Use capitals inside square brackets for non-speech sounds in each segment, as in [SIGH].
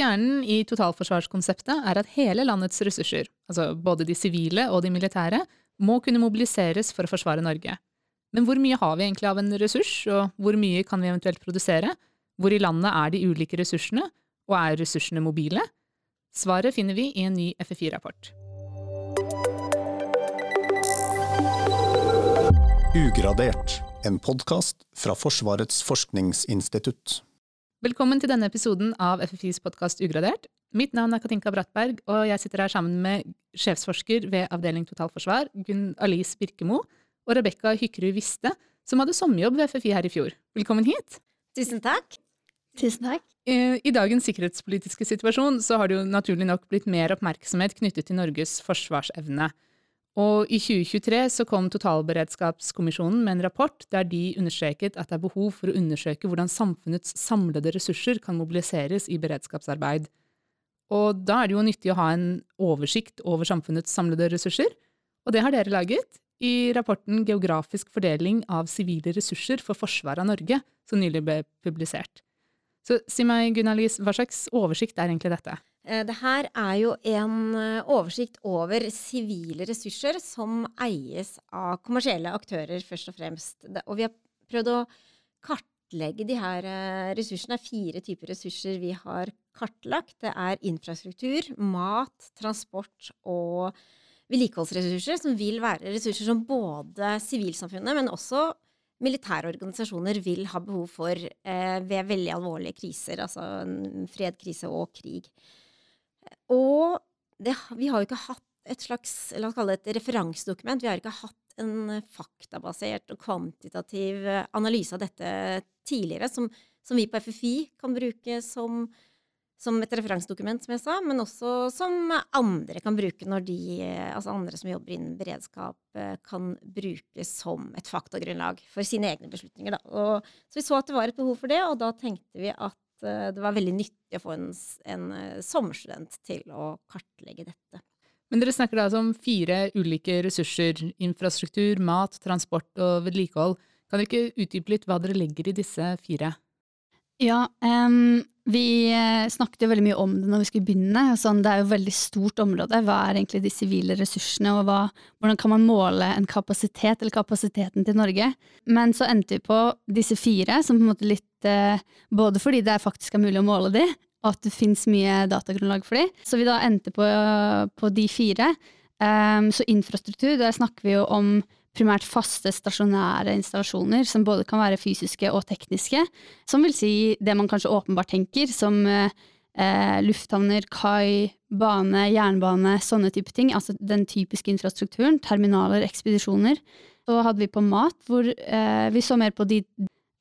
Kjernen i totalforsvarskonseptet er at hele landets ressurser, altså både de sivile og de militære, må kunne mobiliseres for å forsvare Norge. Men hvor mye har vi egentlig av en ressurs, og hvor mye kan vi eventuelt produsere? Hvor i landet er de ulike ressursene, og er ressursene mobile? Svaret finner vi i en ny FFI-rapport. Ugradert, en podkast fra Forsvarets forskningsinstitutt. Velkommen til denne episoden av FFIs podkast Ugradert. Mitt navn er Katinka Brattberg, og jeg sitter her sammen med sjefsforsker ved Avdeling totalforsvar, Gunn Alice Birkemo, og Rebekka Hykrud Viste, som hadde sommerjobb ved FFI her i fjor. Velkommen hit. Tusen takk. Tusen takk. Eh, I dagens sikkerhetspolitiske situasjon så har det jo naturlig nok blitt mer oppmerksomhet knyttet til Norges forsvarsevne. Og i 2023 så kom Totalberedskapskommisjonen med en rapport der de understreket at det er behov for å undersøke hvordan samfunnets samlede ressurser kan mobiliseres i beredskapsarbeid. Og da er det jo nyttig å ha en oversikt over samfunnets samlede ressurser, og det har dere laget i rapporten Geografisk fordeling av sivile ressurser for forsvaret av Norge, som nylig ble publisert. Så si meg, Gunnar-Lis, hva slags oversikt er egentlig dette? Eh, det her er jo en eh, oversikt over sivile ressurser som eies av kommersielle aktører, først og fremst. Og vi har prøvd å kartlegge de her eh, ressursene. Det er fire typer ressurser vi har kartlagt. Det er infrastruktur, mat, transport og vedlikeholdsressurser, som vil være ressurser som både sivilsamfunnet, men også militære organisasjoner vil ha behov for eh, ved veldig alvorlige kriser, altså fred, krise og krig. Og det, vi har jo ikke hatt et slags la oss kalle det et referansedokument. Vi har ikke hatt en faktabasert og kvantitativ analyse av dette tidligere, som, som vi på FFI kan bruke som, som et referansedokument, som jeg sa, men også som andre kan bruke når de, altså andre som jobber innen beredskap, kan bruke som et faktagrunnlag for sine egne beslutninger. Da. Og, så vi så at det var et behov for det, og da tenkte vi at Eh, det var veldig nyttig å få en, en eh, sommerstudent til å kartlegge dette. Men dere snakker da altså om fire ulike ressurser. Infrastruktur, mat, transport og vedlikehold. Kan dere ikke utdype litt hva dere legger i disse fire? Ja, um, vi eh, snakket jo veldig mye om det når vi skulle begynne. Sånn, det er jo et veldig stort område. Hva er egentlig de sivile ressursene, og hva, hvordan kan man måle en kapasitet, eller kapasiteten til Norge? Men så endte vi på disse fire, som på en måte litt eh, Både fordi det faktisk er mulig å måle de, og at det fins mye datagrunnlag for de. Så vi da endte på, på de fire. Um, så infrastruktur, der snakker vi jo om primært faste, stasjonære installasjoner, som både kan være fysiske og tekniske. Som vil si det man kanskje åpenbart tenker, som eh, lufthavner, kai, bane, jernbane, sånne type ting. Altså den typiske infrastrukturen. Terminaler, ekspedisjoner. Så hadde vi på mat, hvor eh, vi så mer på de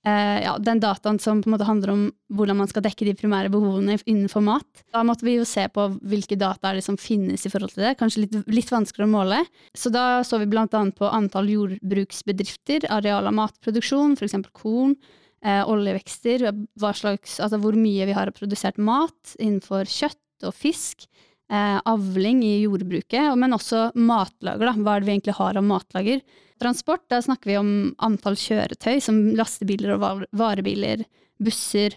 eh, ja, den dataen som på en måte handler om hvordan man skal dekke de primære behovene innenfor mat. Da måtte vi jo se på hvilke data er det som finnes i forhold til det. Kanskje litt, litt vanskeligere å måle. Så da så vi annet på antall jordbruksbedrifter, areal av matproduksjon, f.eks. korn. Eh, oljevekster, slags, altså hvor mye vi har produsert mat innenfor kjøtt og fisk. Eh, avling i jordbruket, men også matlager. Da. Hva er det vi egentlig har av matlager? Transport, da snakker vi om antall kjøretøy, som lastebiler og varebiler, busser,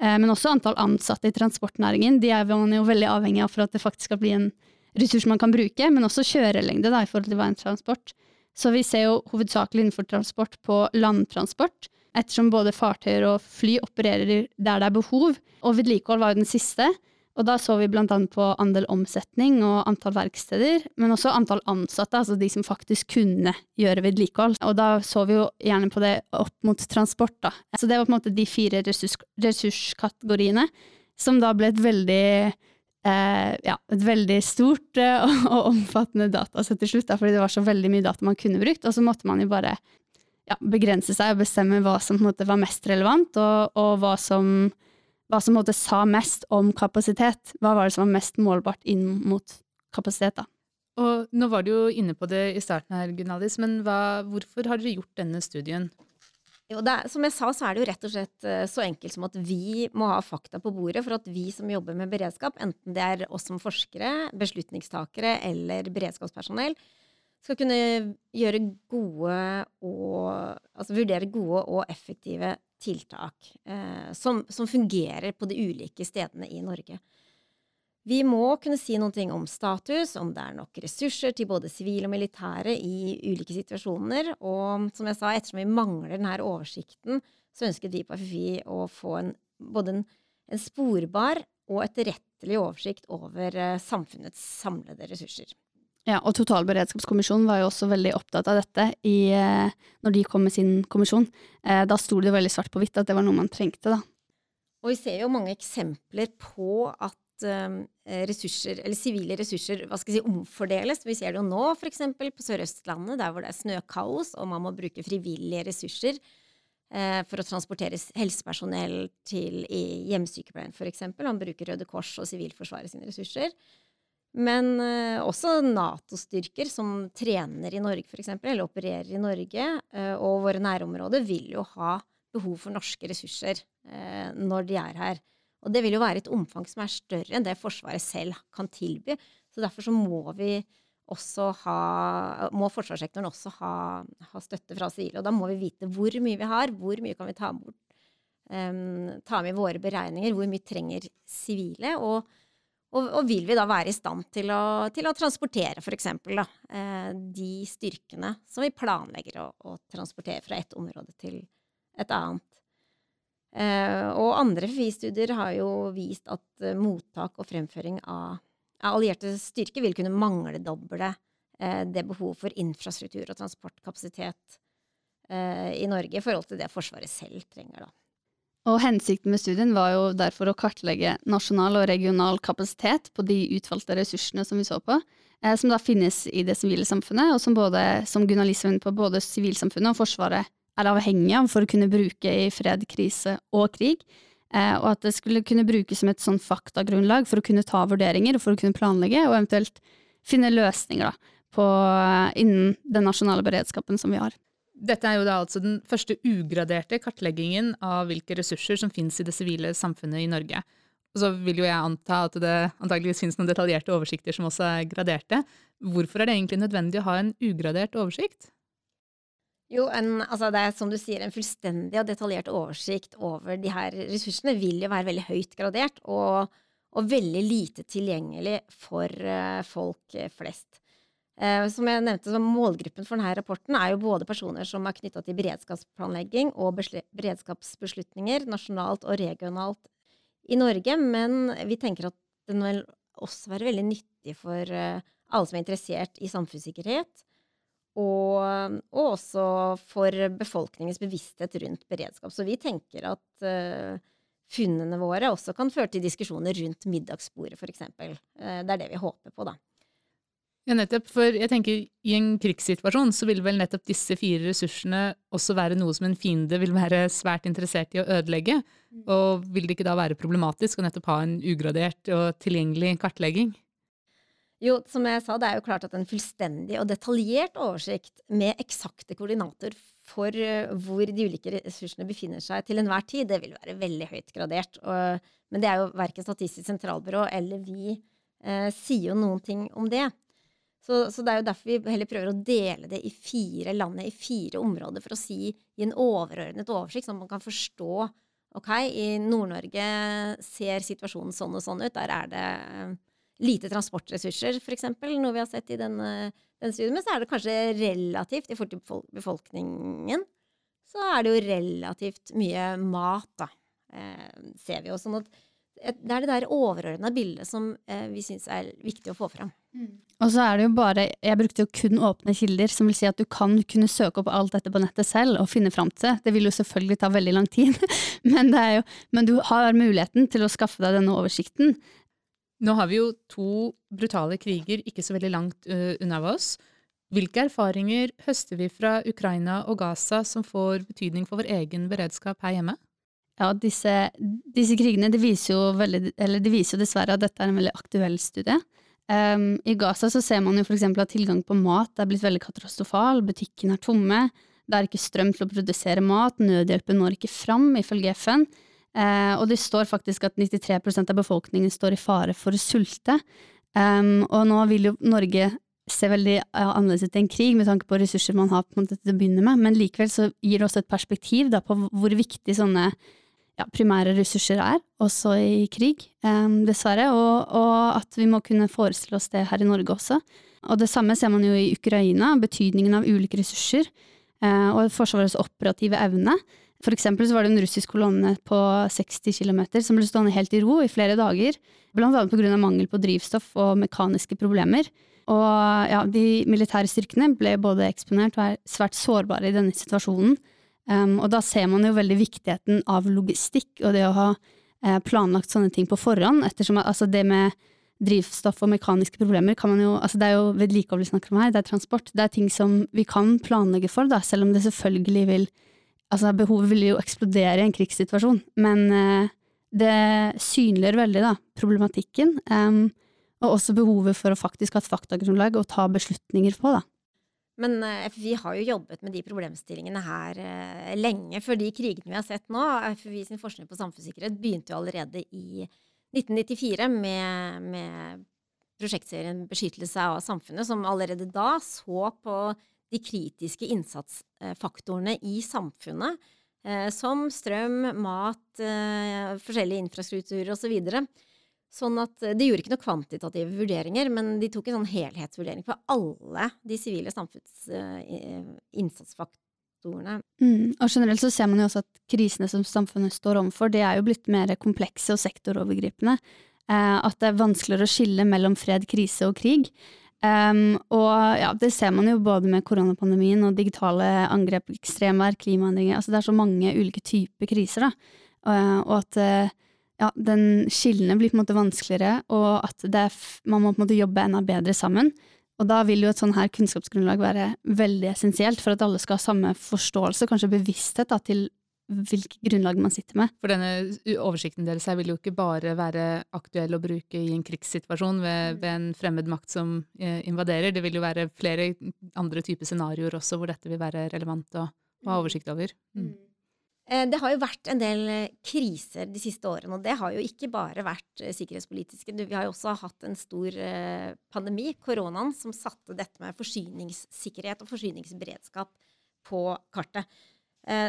eh, men også antall ansatte i transportnæringen. De er man jo veldig avhengig av for at det faktisk skal bli en ressurs man kan bruke, men også kjørelengde da, i forhold til veintransport. Så vi ser jo hovedsakelig innenfor transport på landtransport, ettersom både fartøyer og fly opererer der det er behov, og vedlikehold var jo den siste. Og da så vi annet på andel omsetning og antall verksteder, men også antall ansatte, altså de som faktisk kunne gjøre vedlikehold. Og da så vi jo gjerne på det opp mot transport, da. Så det var på en måte de fire ressurs ressurskategoriene, som da ble et veldig eh, ja, et veldig stort eh, [LAUGHS] og omfattende datasett til slutt, da, fordi det var så veldig mye data man kunne brukt, og så måtte man jo bare ja, begrense seg og bestemme hva som måte var mest relevant, og, og hva som hva som måtte sa mest om kapasitet. Hva var det som var mest målbart inn mot kapasitet, da? Og nå var du jo inne på det i starten her, Gunnalis, men hva, hvorfor har dere gjort denne studien? Jo, er, som jeg sa, så er det jo rett og slett eh, så enkelt som at vi må ha fakta på bordet for at vi som jobber med beredskap, enten det er oss som forskere, beslutningstakere eller beredskapspersonell, skal kunne gjøre gode og Altså vurdere gode og effektive tiltak eh, som, som, fungerer på de ulike stedene i Norge. Vi må kunne si noe om status, om det er nok ressurser til både sivile og militære i ulike situasjoner. Og som jeg sa, ettersom vi mangler denne oversikten, så ønsket vi på FFI å få en, både en, en sporbar og etterrettelig oversikt over uh, samfunnets samlede ressurser. Ja, og Totalberedskapskommisjonen var jo også veldig opptatt av dette i, uh, når de kom med sin kommisjon. Uh, da sto det veldig svart på hvitt at det var noe man trengte, da. Og vi ser jo mange eksempler på at ressurser, eller sivile ressurser hva skal jeg si, omfordeles. Vi ser det jo nå, f.eks. på Sør-Østlandet, der hvor det er snøkaos, og man må bruke frivillige ressurser Eh, for å transportere helsepersonell til hjemmesykepleien f.eks. Man bruker Røde Kors og Sivilforsvaret sine ressurser. Men uh, også Nato-styrker som trener i Norge f.eks., eller opererer i Norge, uh, og våre nærområder, vil jo ha behov for norske ressurser uh, når de er her. Og det vil jo være et omfang som er større enn det Forsvaret selv kan tilby. Så derfor så må vi også ha, må forsvarssektoren også ha, ha støtte fra sivile. Og da må vi vite hvor mye vi har, hvor mye kan vi ta bort. Um, ta med i våre beregninger hvor mye trenger sivile, og, og, og, vil vi da være i stand til å, til å transportere f.eks. Uh, de styrkene som vi planlegger å, å transportere fra et område til et annet. Uh, og andre FI-studier har jo vist at uh, mottak og fremføring av allierte styrker vil kunne mangle doble eh, det behovet for infrastruktur og transportkapasitet eh, i Norge i forhold til det Forsvaret selv trenger. da. Og Hensikten med studien var jo derfor å kartlegge nasjonal og regional kapasitet på de utvalgte ressursene som vi så på, eh, som da finnes i det sivile samfunnet, og som, både, som Gunnar var på, både sivilsamfunnet og Forsvaret er avhengig av for å kunne bruke i fred, krise og krig. Eh, og at det skulle kunne brukes som et sånn faktagrunnlag for å kunne ta vurderinger og for å kunne planlegge, og eventuelt finne løsninger da, på, eh, innen den nasjonale beredskapen som vi har. Dette er jo da altså den første ugraderte kartleggingen av hvilke ressurser som finnes i det sivile samfunnet i Norge. Og så vil jo jeg anta at det antageligvis finnes noen detaljerte oversikter som også er graderte. Hvorfor er det egentlig nødvendig å ha en ugradert oversikt? Jo, en, altså det er som du sier, en fullstendig og detaljert oversikt over de her ressursene vil jo være veldig høyt gradert og, og veldig lite tilgjengelig for uh, folk flest. Uh, som jeg nevnte, så Målgruppen for denne rapporten er jo både personer som er knytta til beredskapsplanlegging og beredskapsbeslutninger nasjonalt og regionalt i Norge, men vi tenker at den vil også være veldig nyttig for uh, alle som er interessert i samfunnssikkerhet og, og, også for befolkningens bevissthet rundt beredskap. Så vi tenker at uh, funnene våre også kan føre til diskusjoner rundt middagsbordet, f.eks. Uh, det er det vi håper på, da. Ja, nettopp. For jeg tenker i en krigssituasjon så vil vel nettopp disse fire ressursene også være noe som en fiende vil være svært interessert i å ødelegge. Mm. Og vil det ikke da være problematisk å nettopp ha en ugradert og tilgjengelig kartlegging? Jo, som jeg sa, det er jo klart at en fullstendig og detaljert oversikt med eksakte koordinater for uh, hvor de ulike ressursene befinner seg til enhver tid, det vil være veldig høyt gradert. Og, men det er jo verken Statistisk sentralbyrå eller vi eh, sier jo noen ting om det. Så, så, det er jo derfor vi heller prøver å dele det i fire landet, i fire områder, for å si i en overordnet oversikt, sånn at man kan forstå OK, i Nord-Norge ser situasjonen sånn og sånn ut. Der er det uh, lite transportressurser, f.eks., noe vi har sett i denne, denne studien. Men så er det kanskje relativt, i forhold til befolkningen, så er det jo relativt mye mat, da. Eh, ser vi jo. Sånn at det er det der overordna bildet som eh, vi syns er viktig å få fram. Mm. Og så er det jo bare Jeg brukte jo kun åpne kilder, som vil si at du kan kunne søke opp alt dette på nettet selv og finne fram til det. Det vil jo selvfølgelig ta veldig lang tid, [LAUGHS] men, jo, men du har muligheten til å skaffe deg denne oversikten. Nå har vi jo to brutale kriger ikke så veldig langt uh, unna oss. Hvilke erfaringer høster vi fra Ukraina og Gaza som får betydning for vår egen beredskap her hjemme? Ja, disse, disse krigene det viser, jo veldig, det viser jo dessverre at dette er en veldig aktuell studie. Um, I Gaza så ser man jo f.eks. at tilgang på mat er blitt veldig katastrofal, butikkene er tomme, det er ikke strøm til å produsere mat, nødhjelpen når ikke fram, ifølge FN. Uh, og det står faktisk at 93% av befolkningen står i fare for å sulte. Um, og nå vil jo Norge se veldig annerledes ut i en krig, med tanke på ressurser man har på en måte til å begynne med, men likevel så gir det også et perspektiv da, på hvor viktig sånne ja, primære ressurser er, også i krig, um, dessverre, og, og, at vi må kunne forestille oss det her i Norge også. Og det samme ser man jo i Ukraina, betydningen av ulike ressurser, uh, og Forsvarets operative evne. For eksempel så var det en russisk kolonne på 60 km som ble stående helt i ro i flere dager, blant grunn av mangel på drivstoff og mekaniske problemer. Og ja, de militære styrkene ble både eksponert og er svært sårbare i denne situasjonen. Um, og da ser man jo veldig viktigheten av logistikk og det å ha eh, planlagt sånne ting på forhånd. ettersom altså det med drivstoff og mekaniske problemer kan man jo altså Det er jo vedlikehold vi snakker om her, det er transport. Det er ting som vi kan planlegge for, da, selv om det selvfølgelig vil Altså behovet vil jo eksplodere i en krigssituasjon, men eh, det synliggjør veldig da, problematikken. Um, og også behovet for å faktisk ha et faktagrunnlag å ta beslutninger på, da. Men uh, FFI har jo jobbet med de problemstillingene her uh, lenge, for de krigene vi har sett nå, FFI sin forskning på samfunnssikkerhet begynte jo allerede i 1994 med, med prosjektserien Beskyttelse av samfunnet, som allerede da så på de kritiske innsatsfaktorene i samfunnet, som strøm, mat, forskjellige infrastrukturer osv. Sånn at eh, De gjorde ikke noen kvantitative vurderinger, men de tok en sånn helhetsvurdering for alle de sivile samfunnsinnsatsfaktorene. Eh, mm. Og generelt så ser man jo også at krisene som samfunnet står overfor, de er jo blitt mer komplekse og sektorovergripende. Eh, at det er vanskeligere å skille mellom fred, krise og krig. Um, og ja, det ser man jo både med koronapandemien og digitale angrep, ekstremvær, klimaendringer. Altså det er så mange ulike typer kriser, da. Uh, og at uh, ja, den skillene blir på en måte vanskeligere, og at man må på en måte jobbe enda bedre sammen. Og da vil jo et sånn her kunnskapsgrunnlag være veldig essensielt for at alle skal ha samme forståelse, kanskje bevissthet da, til hvilket grunnlag man sitter med. For denne oversikten deres her vil jo ikke bare være aktuell å bruke i en krigssituasjon ved, mm. ved en fremmed makt som eh, invaderer. Det vil jo være flere andre typer scenarioer også hvor dette vil være relevant å, å ha oversikt over. Mm. Eh, det har jo vært en del eh, kriser de siste årene, og det har jo ikke bare vært eh, sikkerhetspolitiske. Vi har jo også hatt en stor pandemi, koronaen, som satte dette med forsyningssikkerhet og forsyningsberedskap på kartet.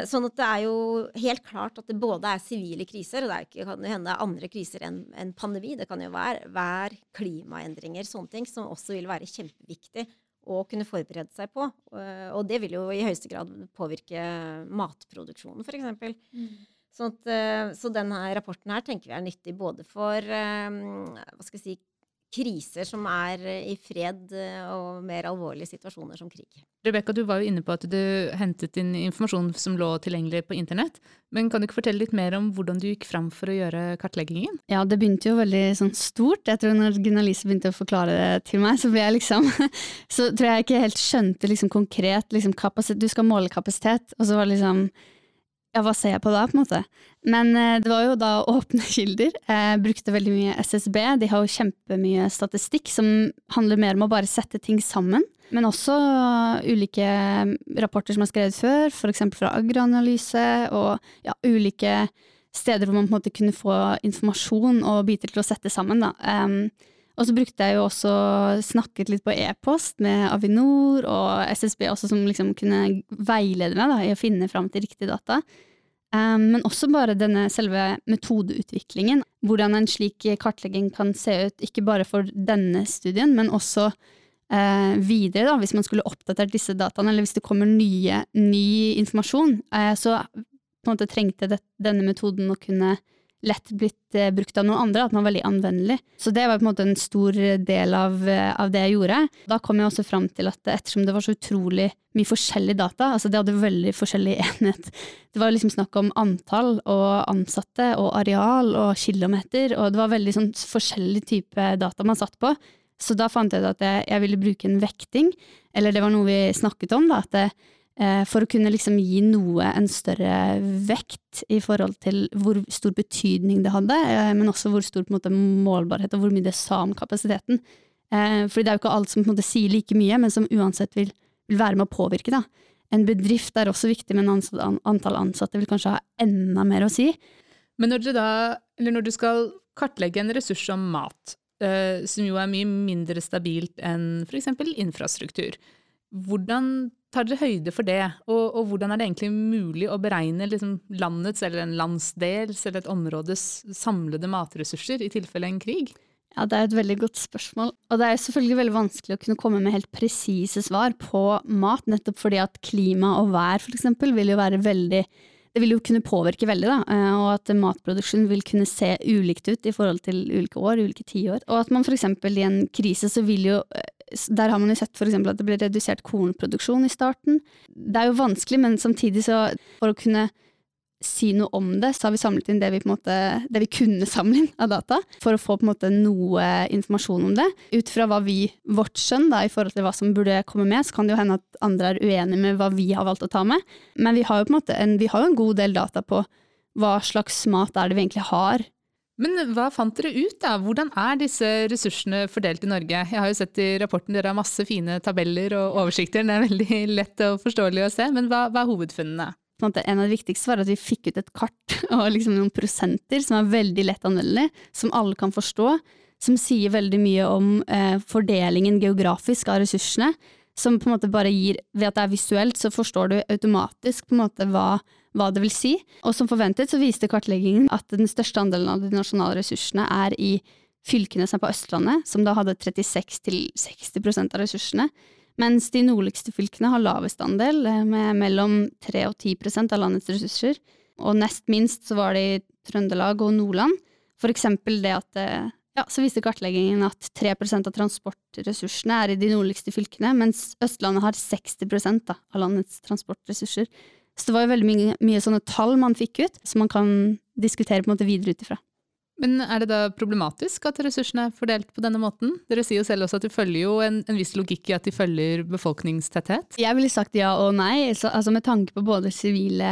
Sånn at det er jo helt klart at det både er sivile kriser, og det kan jo hende andre kriser enn en pandemi. Det kan jo være vær, klimaendringer, sånne ting, som også vil være kjempeviktig å kunne forberede seg på. Eh, og det vil jo i høyeste grad påvirke matproduksjonen, f.eks. Mm. Sånn at, eh, så denne rapporten her tenker vi er nyttig både for eh, hva skal jeg si, kriser som er i fred og mer alvorlige situasjoner som krig. Rebekka, du var jo inne på at du hentet inn informasjon som lå tilgjengelig på internett. Men kan du ikke fortelle litt mer om hvordan du gikk fram for å gjøre kartleggingen? Ja, det begynte jo veldig sånn stort. Jeg tror når Gunnar Lise begynte å forklare det til meg, så ble jeg liksom [LAUGHS] Så tror jeg ikke helt skjønte liksom konkret liksom kapasitet Du skal måle kapasitet, og så var det liksom ja, hva ser jeg på da, på en måte? Men eh, det var jo da åpne [LAUGHS] kilder. Jeg brukte veldig mye SSB. De har jo kjempemye statistikk som handler mer om å bare sette ting sammen. Men også ulike rapporter som er skrevet før, f.eks. fra Agroanalyse, og ja, ulike steder hvor man på en måte kunne få informasjon og biter til å sette sammen. Da. Um, og så brukte jeg jo også snakket litt på e-post med Avinor og SSB også, som liksom kunne veilede meg da, i å finne fram til riktig data. Um, men også bare denne selve metodeutviklingen. Hvordan en slik kartlegging kan se ut, ikke bare for denne studien, men også uh, videre, da, hvis man skulle oppdatert disse dataene, eller hvis det kommer nye, ny informasjon. Uh, så på en måte trengte det, denne metoden å kunne lett blitt eh, brukt av noen andre, at den var veldig anvendelig. Så det var på en måte en stor del av, eh, av det jeg gjorde. Da kom jeg også fram til at ettersom det var så utrolig mye forskjellig data, altså det hadde veldig forskjellig [LAUGHS] enhet Det var liksom snakk om antall og ansatte og areal og kilometer, og det var veldig sånn forskjellig type data man satt på. Så da fant jeg ut at jeg, jeg ville bruke en vekting, eller det var noe vi snakket om, da, at Eh, for å kunne liksom gi noe en større vekt i forhold til hvor stor betydning det hadde, eh, men også hvor stor måte, målbarhet og hvor mye det sa om kapasiteten. Eh, fordi det er jo ikke alt som måte sier like mye, men som uansett vil, vil være med å påvirke. Da. En bedrift er også viktig, men antall ansatte vil kanskje ha enda mer å si. Men når, da, når du skal kartlegge en ressurs som mat, eh, som jo er mye mindre stabilt enn f.eks. infrastruktur. Hvordan tar dere høyde for det, og, og, hvordan er det egentlig mulig å beregne liksom, landets eller en landsdels eller et områdes samlede matressurser i tilfelle en krig? Ja, Det er et veldig godt spørsmål. Og det er selvfølgelig veldig vanskelig å kunne komme med helt presise svar på mat, nettopp fordi at klima og vær eksempel vil jo være veldig det vil jo kunne påvirke veldig, da, eh, og at matproduksjon vil kunne se ulikt ut i forhold til ulike år, ulike tiår. Og at man f.eks. i en krise så vil jo eh, der har man jo sett eksempel at det blir redusert kornproduksjon i starten. Det er jo vanskelig, men samtidig så for å kunne si noe om det, så har vi samlet inn det vi, måte, det vi kunne samle inn av data, for å få noe informasjon om det. Ut fra hva vi, vårt skjønn da, i forhold til hva som burde komme med, så kan det jo hende at andre er uenige med hva vi har valgt å ta med. Men vi har jo en en, vi har en god del data på hva slags mat er det vi egentlig har men hva fant dere ut, da? Hvordan er disse ressursene fordelt i Norge? Jeg har jo sett i rapporten dere har masse fine tabeller og oversikter, det er veldig [LAUGHS] lett og forståelig å se, men hva, hva er hovedfunnene? En av de viktigste var at vi fikk ut et kart [LAUGHS] og liksom noen prosenter som er veldig lett anvendelig, som alle kan forstå, som sier veldig mye om eh, fordelingen geografisk av ressursene, som på en måte bare gir Ved at det er visuelt, så forstår du automatisk på en måte hva hva det vil si. Og som forventet så viste kartleggingen at den største andelen av de nasjonale ressursene er i fylkene som er på Østlandet, som da hadde 36-60% av ressursene, mens de nordligste fylkene har lavest andel, eh, med mellom 3 og 10% av landets ressurser. Og nest minst så var det i Trøndelag og Nordland. For eksempel det at eh, ja, så viste kartleggingen at 3% av transportressursene er i de nordligste fylkene, mens Østlandet har 60 da, av landets transportressurser. Så det var jo veldig mye, mye, sånne tall man fikk ut, som man kan diskutere på en måte videre ut ifra. Men er det da problematisk at ressursene er fordelt på denne måten? Dere sier jo selv også at det følger jo en, en viss logikk i at de følger befolkningstetthet. Jeg ville sagt ja og nei. Så, altså med tanke på både sivile,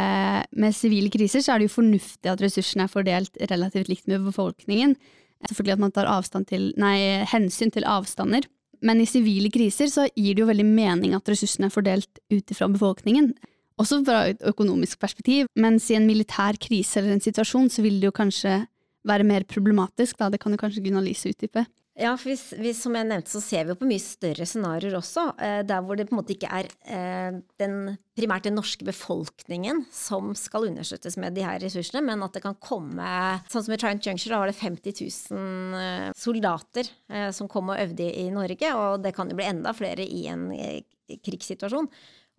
med sivile kriser, så er det jo fornuftig at ressursene er fordelt relativt likt med befolkningen. Selvfølgelig at man tar til, nei, hensyn til avstander. Men i sivile kriser så gir det jo veldig mening at ressursene er fordelt ut ifra befolkningen også fra et økonomisk perspektiv, mens i en militær krise eller en situasjon så vil det jo kanskje være mer problematisk, da. Det kan jo kanskje Gunnar Lise utdype. Ja, for hvis, hvis, som jeg nevnte, så ser vi jo på mye større scenarioer også, eh, der hvor det på en måte ikke er eh, den, primært den norske befolkningen som skal understøttes med de her ressursene, men at det kan komme Sånn som i Triant Juncture, da var det 50 000 eh, soldater eh, som kom og øvde i Norge, og det kan jo bli enda flere i en eh, krigssituasjon.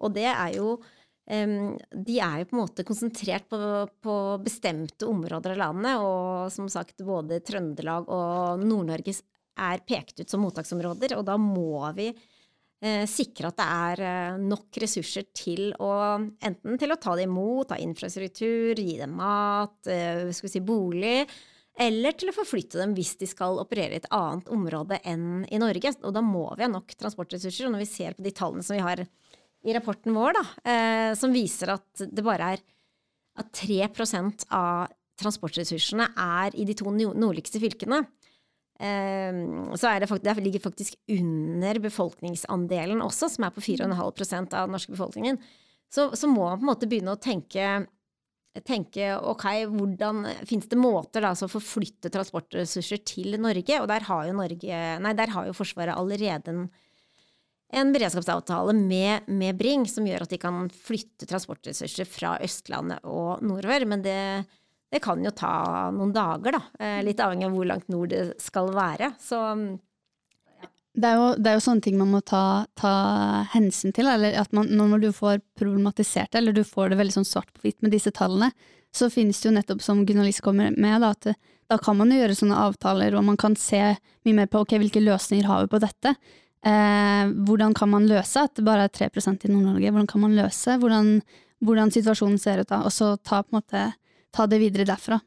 Og det er jo de er jo på en måte konsentrert på, på, bestemte områder av landet, og som sagt både Trøndelag og Nord-Norge er pekt ut som mottaksområder, og da må vi eh, sikre at det er eh, nok ressurser til å enten til å ta det imot, ha infrastruktur, gi dem mat, eh, skal vi si bolig, eller til å forflytte dem hvis de skal operere i et annet område enn i Norge. Og da må vi ha nok transportressurser. Og når vi ser på de tallene som vi har i rapporten vår, da, eh, som viser at det bare er at 3% av transportressursene er i de to nordligste fylkene. Eh, så det, faktisk, det ligger faktisk under befolkningsandelen også, som er på 4,5 av den norske befolkningen. Så, så, må man på en måte begynne å tenke, tenke ok, hvordan Fins det måter da, altså å forflytte transportressurser til Norge? Og der har jo, Norge, nei, der har jo Forsvaret allerede en en beredskapsavtale med, med, Bring som gjør at de kan flytte transportressurser fra Østlandet og nordover. Men det, det kan jo ta noen dager, da. Eh, litt avhengig av hvor langt nord det skal være. Så det er, jo, det er jo, sånne ting man må ta, ta hensyn til. eller at man, Når du får problematisert det, eller du får det veldig sånn svart på hvitt med disse tallene, så finnes det jo nettopp, som Gunnar kommer med, da, at da kan man jo gjøre sånne avtaler, og man kan se mye mer på ok, hvilke løsninger har vi på dette. Eh, hvordan kan man løse at det bare er 3% i Nord-Norge? Hvordan kan man løse hvordan, hvordan, situasjonen ser ut da? Og så ta, måte, ta det videre derfra.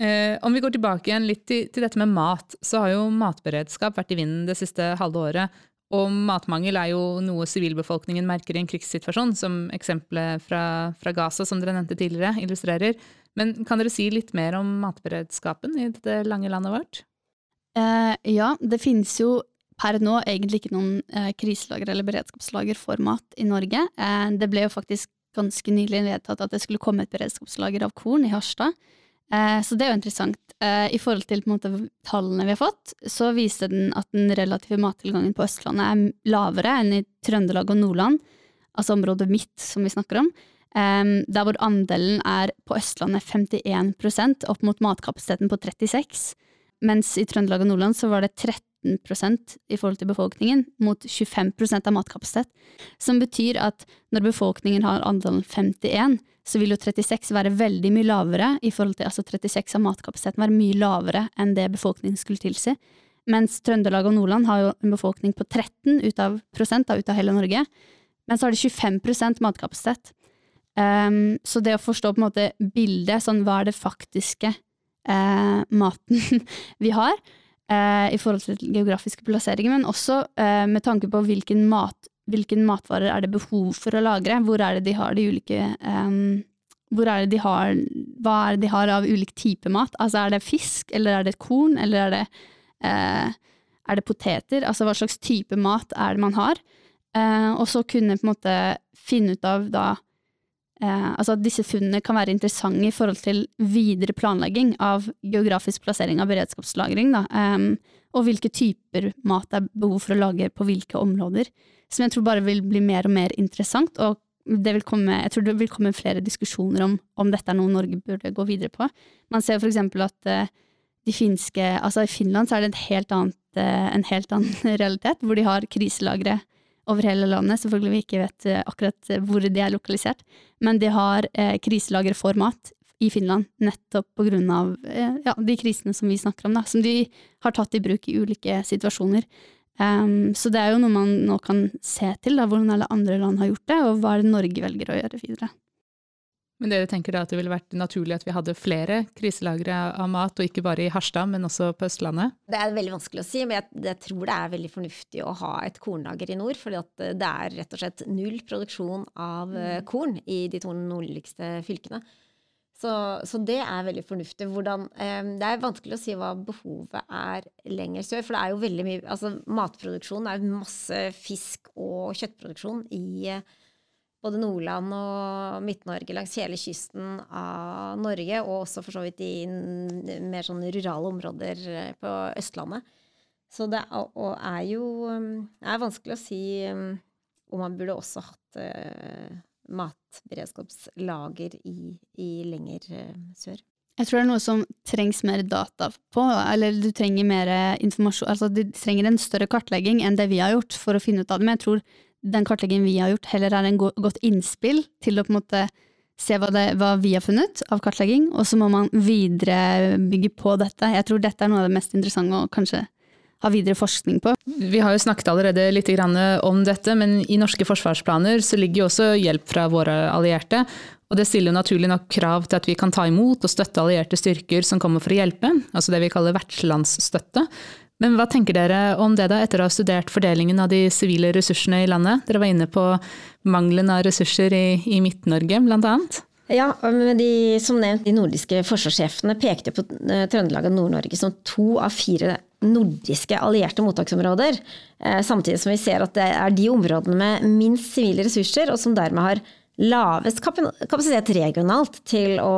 Eh, om vi går tilbake igjen litt til, til, dette med mat, så har jo matberedskap vært i vinden det siste halve året. Og matmangel er jo noe sivilbefolkningen merker i en krigssituasjon, som eksempelet fra, fra, Gaza som dere nevnte tidligere, illustrerer. Men kan dere si litt mer om matberedskapen i dette lange landet vårt? Eh, ja, det finnes jo per nå egentlig ikke noen eh, kriselager eller beredskapslager for mat i Norge. Eh, det ble jo faktisk ganske nylig vedtatt at det skulle komme et beredskapslager av korn i Harstad. Eh, så det er jo interessant. Eh, I forhold til måte, tallene vi har fått, så viser den at den relative mattilgangen på Østlandet er lavere enn i Trøndelag og Nordland, altså området mitt som vi snakker om. Um, der hvor andelen er på Østlandet 51% opp mot matkapasiteten på 36 mens i Trøndelag og Nordland så var det 13 i forhold til befolkningen, mot 25% av matkapasitet. Som betyr at når befolkningen har andelen 51, så vil jo 36 være veldig mye lavere i forhold til altså 36 av matkapasiteten være mye lavere enn det befolkningen skulle tilsi. Mens Trøndelag og Nordland har jo en befolkning på 13 ut av prosent, ut av hele Norge. Men så har de 25 matkapasitet. Um, så det å forstå på en måte bildet, sånn hva er det faktiske eh, maten [LAUGHS] vi har, eh, i forhold til geografiske plasseringer, men også eh, med tanke på hvilken, mat, hvilken, matvarer er det behov for å lagre. Hvor er det de har de ulike eh, hvor er det de har, Hva er det de har av ulik type mat? Altså Er det fisk, eller er det korn, eller er det, eh, er det poteter? Altså hva slags type mat er det man har? Eh, og så kunne på en måte finne ut av da Eh, altså at disse funnene kan være interessante i forhold til videre planlegging av geografisk plassering av beredskapslagring, da, um, og hvilke typer mat det er behov for å lage på hvilke områder, som jeg tror bare vil bli mer og mer interessant, og komme, jeg tror det vil komme flere diskusjoner om om dette er noe Norge burde gå videre på. Man ser for eksempel at uh, de finske, altså i Finland så er det et helt annet, uh, en helt annen [LAUGHS] realitet, hvor de har kriselagre over hele landet. Selvfølgelig vi ikke vet eh, akkurat eh, hvor de er lokalisert, men de har eh, kriselagre for mat i Finland, nettopp på grunn av eh, ja, de krisene som vi snakker om, da, som de har tatt i bruk i ulike situasjoner. Um, så det er jo noe man nå kan se til, da, hvordan alle andre land har gjort det, og hva er det Norge velger å gjøre videre. Men dere tenker da at det ville vært naturlig at vi hadde flere kriselagre av mat, og ikke bare i Harstad, men også på Østlandet? Det er veldig vanskelig å si, men jeg, jeg tror det er veldig fornuftig å ha et kornlager i nord. For det er rett og slett null produksjon av eh, mm. korn i de to nordligste fylkene. Så, så det er veldig fornuftig. Hvordan, eh, det er vanskelig å si hva behovet er lenger sør, for det er jo veldig mye altså Matproduksjon er masse fisk og kjøttproduksjon i eh, både Nordland og Midt-Norge langs hele kysten av Norge, og også for så vidt i mer sånn rurale områder eh, på Østlandet. Så det er jo det er vanskelig å si om man burde også hatt uh, matberedskapslager i, i lenger uh, sør. Jeg tror det er noe som trengs mer data på, eller du trenger mer informasjon Altså du trenger en større kartlegging enn det vi har gjort for å finne ut av det, men jeg tror den kartleggingen vi har gjort, heller er en go godt innspill til å på en måte se hva, det, hva, vi har funnet av kartlegging, og så må man videre bygge på dette. Jeg tror dette er noe av det mest interessante å kanskje ha videre forskning på. Vi har jo snakket allerede litt om dette, men i norske forsvarsplaner så ligger jo også hjelp fra våre allierte. Og det stiller naturlig nok krav til at vi kan ta imot og støtte allierte styrker som kommer for å hjelpe, altså det vi kaller vertslandsstøtte. Men hva tenker dere om det, da, etter å ha studert fordelingen av de sivile ressursene i landet? Dere var inne på mangelen av ressurser i, i Midt-Norge, blant annet. Ja, men de, som nevnt, de nordiske forsvarssjefene pekte på eh, Trøndelag og Nord-Norge som to av fire nordiske allierte mottaksområder. Eh, samtidig som vi ser at det er de områdene med minst sivile ressurser, og som dermed har lavest kapasitet regionalt til å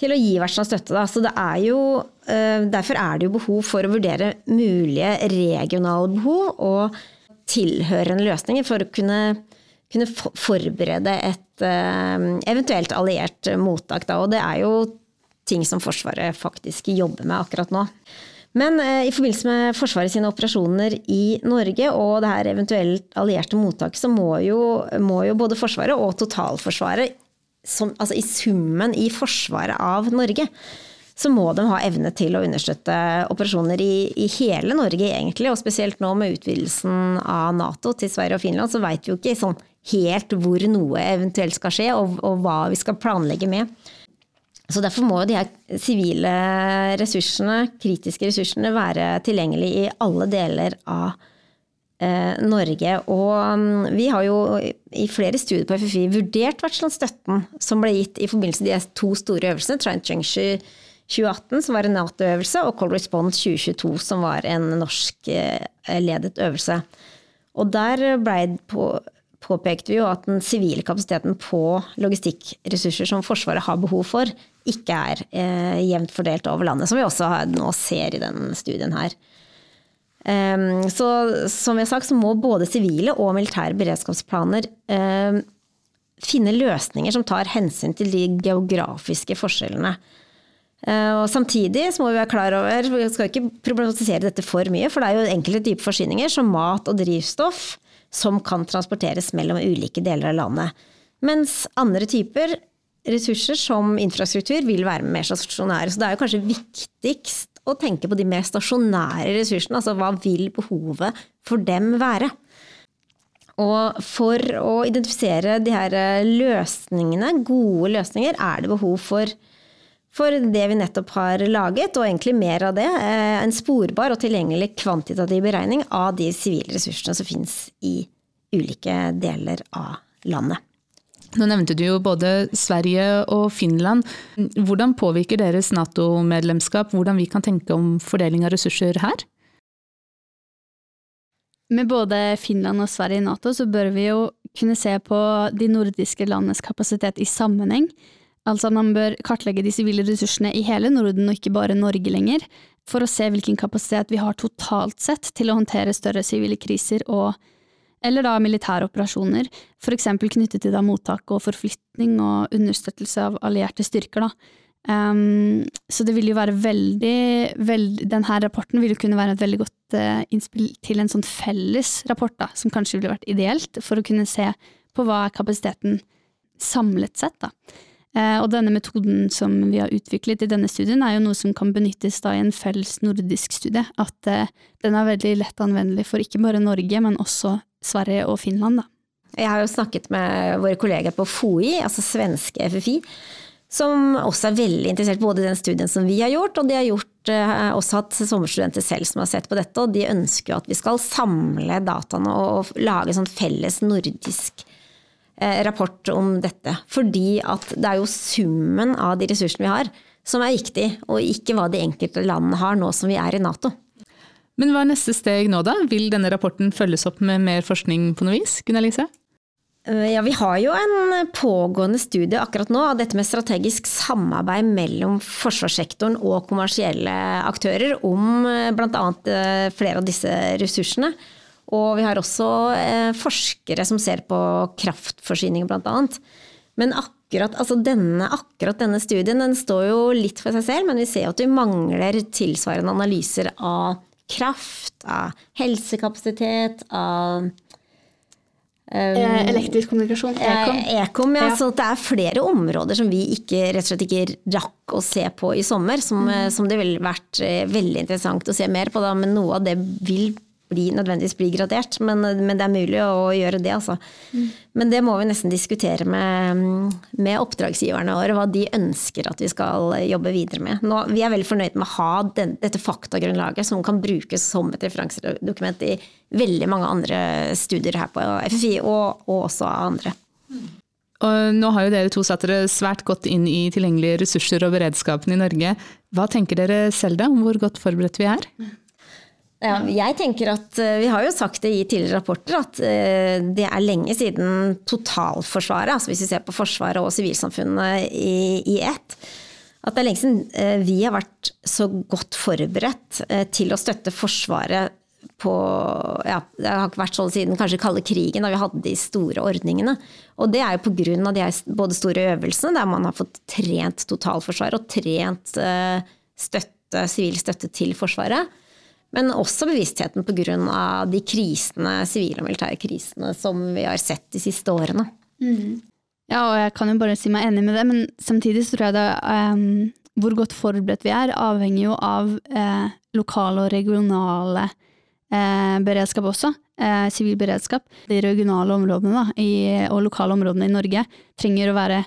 til å gi versjon støtte. Da. Så det er jo, derfor er det jo behov for å vurdere mulige regionale behov og tilhørende løsninger for å kunne, kunne forberede et uh, eventuelt alliert mottak. Da. Og det er jo ting som Forsvaret faktisk jobber med akkurat nå. Men eh, i forbindelse med Forsvaret sine operasjoner i Norge og det her eventuelt allierte mottaket, så må jo, må jo både Forsvaret og totalforsvaret som, altså i summen i forsvaret av Norge, så må de ha evne til å understøtte operasjoner i, i, hele Norge, egentlig. Og spesielt nå med utvidelsen av Nato til Sverige og Finland, så veit vi jo ikke sånn helt hvor noe eventuelt skal skje, og, og hva vi skal planlegge med. Så derfor må de her sivile ressursene, kritiske ressursene, være tilgjengelig i alle deler av Eh, Norge. Og mm, vi har jo i flere studier på FFI vurdert vertslandsstøtten som ble gitt i forbindelse med de to store øvelsene, Trine Juncture 2018, som var en Nato-øvelse, og Cold Response 2022, som var en norsk-ledet eh, øvelse. Og der på, påpekte vi jo at den sivile kapasiteten på logistikkressurser som Forsvaret har behov for, ikke er eh, jevnt fordelt over landet, som vi også nå ser i den studien her. Um, så som jeg har sagt, så må både sivile og militære beredskapsplaner um, finne løsninger som tar hensyn til de geografiske forskjellene. Uh, og samtidig så må vi være klar over, vi skal ikke problematisere dette for mye, for det er jo enkelte typer forsyninger, som mat og drivstoff, som kan transporteres mellom ulike deler av landet. Mens andre typer ressurser, som infrastruktur, vil være mer stasjonære. Så det er jo kanskje viktigst å tenke på de mer stasjonære ressursene. Altså hva vil behovet for dem være? Og for å identifisere de her eh, løsningene, gode løsninger, er det behov for, for det vi nettopp har laget, og egentlig mer av det. Eh, en sporbar og tilgjengelig kvantitativ beregning av de sivile ressursene som finnes i ulike deler av landet. Nå nevnte du jo både Sverige og Finland. Hvordan påvirker deres Nato-medlemskap hvordan vi kan tenke om fordeling av ressurser her? Med både Finland og Sverige i Nato så bør vi jo kunne se på de nordiske landenes kapasitet i sammenheng. Altså man bør kartlegge de sivile ressursene i hele Norden, og ikke bare Norge lenger, for å se hvilken kapasitet vi har totalt sett til å håndtere større sivile kriser og eller da militære operasjoner, for eksempel knyttet til da mottak og forflytning og understøttelse av allierte styrker. Da. Um, så det vil jo være veldig, veldig Denne rapporten vil jo kunne være et veldig godt uh, innspill til en sånn felles rapport, da, som kanskje ville vært ideelt, for å kunne se på hva er kapasiteten samlet sett. da. Uh, og denne metoden som vi har utviklet i denne studien, er jo noe som kan benyttes da i en felles nordisk studie. At uh, den er veldig lett anvendelig for ikke bare Norge, men også Sverige og Finland, da. Jeg har jo snakket med våre kolleger på FOI, altså svenske FFI, som også er veldig interessert både i den studien som vi har gjort, og de har gjort, eh, også hatt sommerstudenter selv som har sett på dette, og de ønsker jo at vi skal samle dataene og lage sånn felles nordisk eh, rapport om dette. Fordi at det er jo summen av de ressursene vi har som er viktig, og ikke hva de enkelte landene har nå som vi er i Nato. Men hva er neste steg nå, da? Vil denne rapporten følges opp med mer forskning på noe vis? Gunnar Lise? Eh, ja, vi har jo en pågående studie akkurat nå av dette med strategisk samarbeid mellom forsvarssektoren og kommersielle aktører om eh, bl.a. Eh, flere av disse ressursene. Og vi har også forskere som ser på kraftforsyning bl.a. Men akkurat, altså denne, akkurat, denne, studien den står jo litt for seg selv, men vi ser at vi mangler tilsvarende analyser av kraft, av helsekapasitet, av Um, Elektrisk kommunikasjon, Ekom. Ekom ja, ja. Så det er flere områder som vi ikke, rett og slett ikke rakk å se på i sommer, som, mm. som det ville vært eh, veldig interessant å se mer på. Da, men noe av det vil bli, nødvendigvis bli gradert, men, men, det er mulig å gjøre det, altså. Mm. Men det må vi nesten diskutere med, med, oppdragsgiverne våre, hva de ønsker at vi skal jobbe videre med. Nå, vi er veldig fornøyd med å ha den, dette faktagrunnlaget som kan brukes som et referansedokument i veldig mange andre studier her på FFI, og, og også andre. Og nå har jo dere to satt dere svært godt inn i tilgjengelige ressurser og beredskapen i Norge. Hva tenker dere selv da om hvor godt forberedt vi er? Ja, jeg tenker at eh, Vi har jo sagt det i tidligere rapporter at eh, det er lenge siden totalforsvaret, altså hvis vi ser på Forsvaret og sivilsamfunnet i, i ett, at det er lenge siden eh, vi har vært så godt forberedt til å støtte Forsvaret på ja, Det har ikke vært sånn siden kanskje kalde krigen, da vi hadde de store ordningene. Og det er jo pga. de både store øvelsene, der man har fått trent totalforsvaret og trent støtte, sivil støtte til Forsvaret. Men også bevisstheten pga. de krisene, sivile og militære krisene som vi har sett de siste årene. Mm. Ja, og jeg kan jo bare si meg enig med det, men samtidig så tror jeg det um, hvor godt forberedt vi er, avhenger jo av eh, lokale og regionale eh, beredskap også. Eh, sivil beredskap. De regionale områdene da, i, og lokale områdene i Norge trenger å være,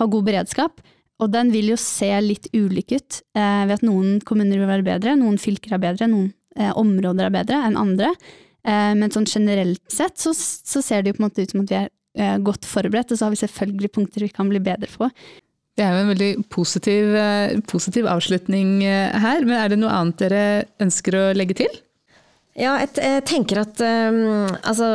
ha god beredskap. Og den vil jo se litt ulik ut, eh, ved at noen kommuner vil være bedre, noen fylker er bedre, noen eh, områder er bedre enn andre. Eh, men sånn generelt sett så, så, ser det jo på en måte ut som at vi er eh, godt forberedt, og så har vi selvfølgelig punkter vi kan bli bedre på. Det er jo en veldig positiv, eh, positiv avslutning eh, her, men er det noe annet dere ønsker å legge til? Ja, jeg, jeg tenker at um, altså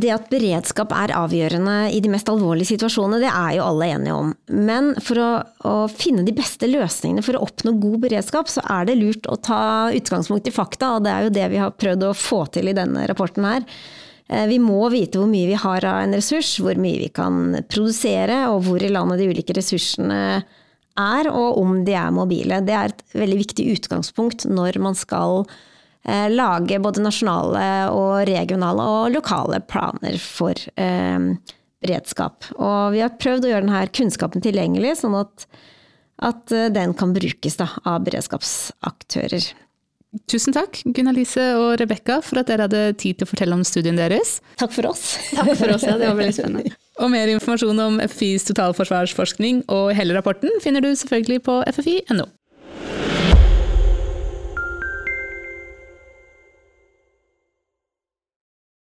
det at beredskap er avgjørende i de mest alvorlige situasjonene, det er jo alle enige om. Men for å, å, finne de beste løsningene for å oppnå god beredskap, så er det lurt å ta utgangspunkt i fakta, og det er jo det vi har prøvd å få til i denne rapporten her. Eh, vi må vite hvor mye vi har av en ressurs, hvor mye vi kan produsere, og hvor i landet de ulike ressursene er, og om de er mobile. Det er et veldig viktig utgangspunkt når man skal lage både nasjonale og regionale og lokale planer for eh, beredskap. Og vi har prøvd å gjøre denne kunnskapen tilgjengelig, sånn at, at eh, den kan brukes da, av beredskapsaktører. Tusen takk, Gunnar-Lise og Rebekka, for at dere hadde tid til å fortelle om studien deres. Takk for oss. Takk for oss, ja. Det var veldig [LAUGHS] spennende. og mer informasjon om FFIs totalforsvarsforskning og hele rapporten finner du selvfølgelig på ffi.no.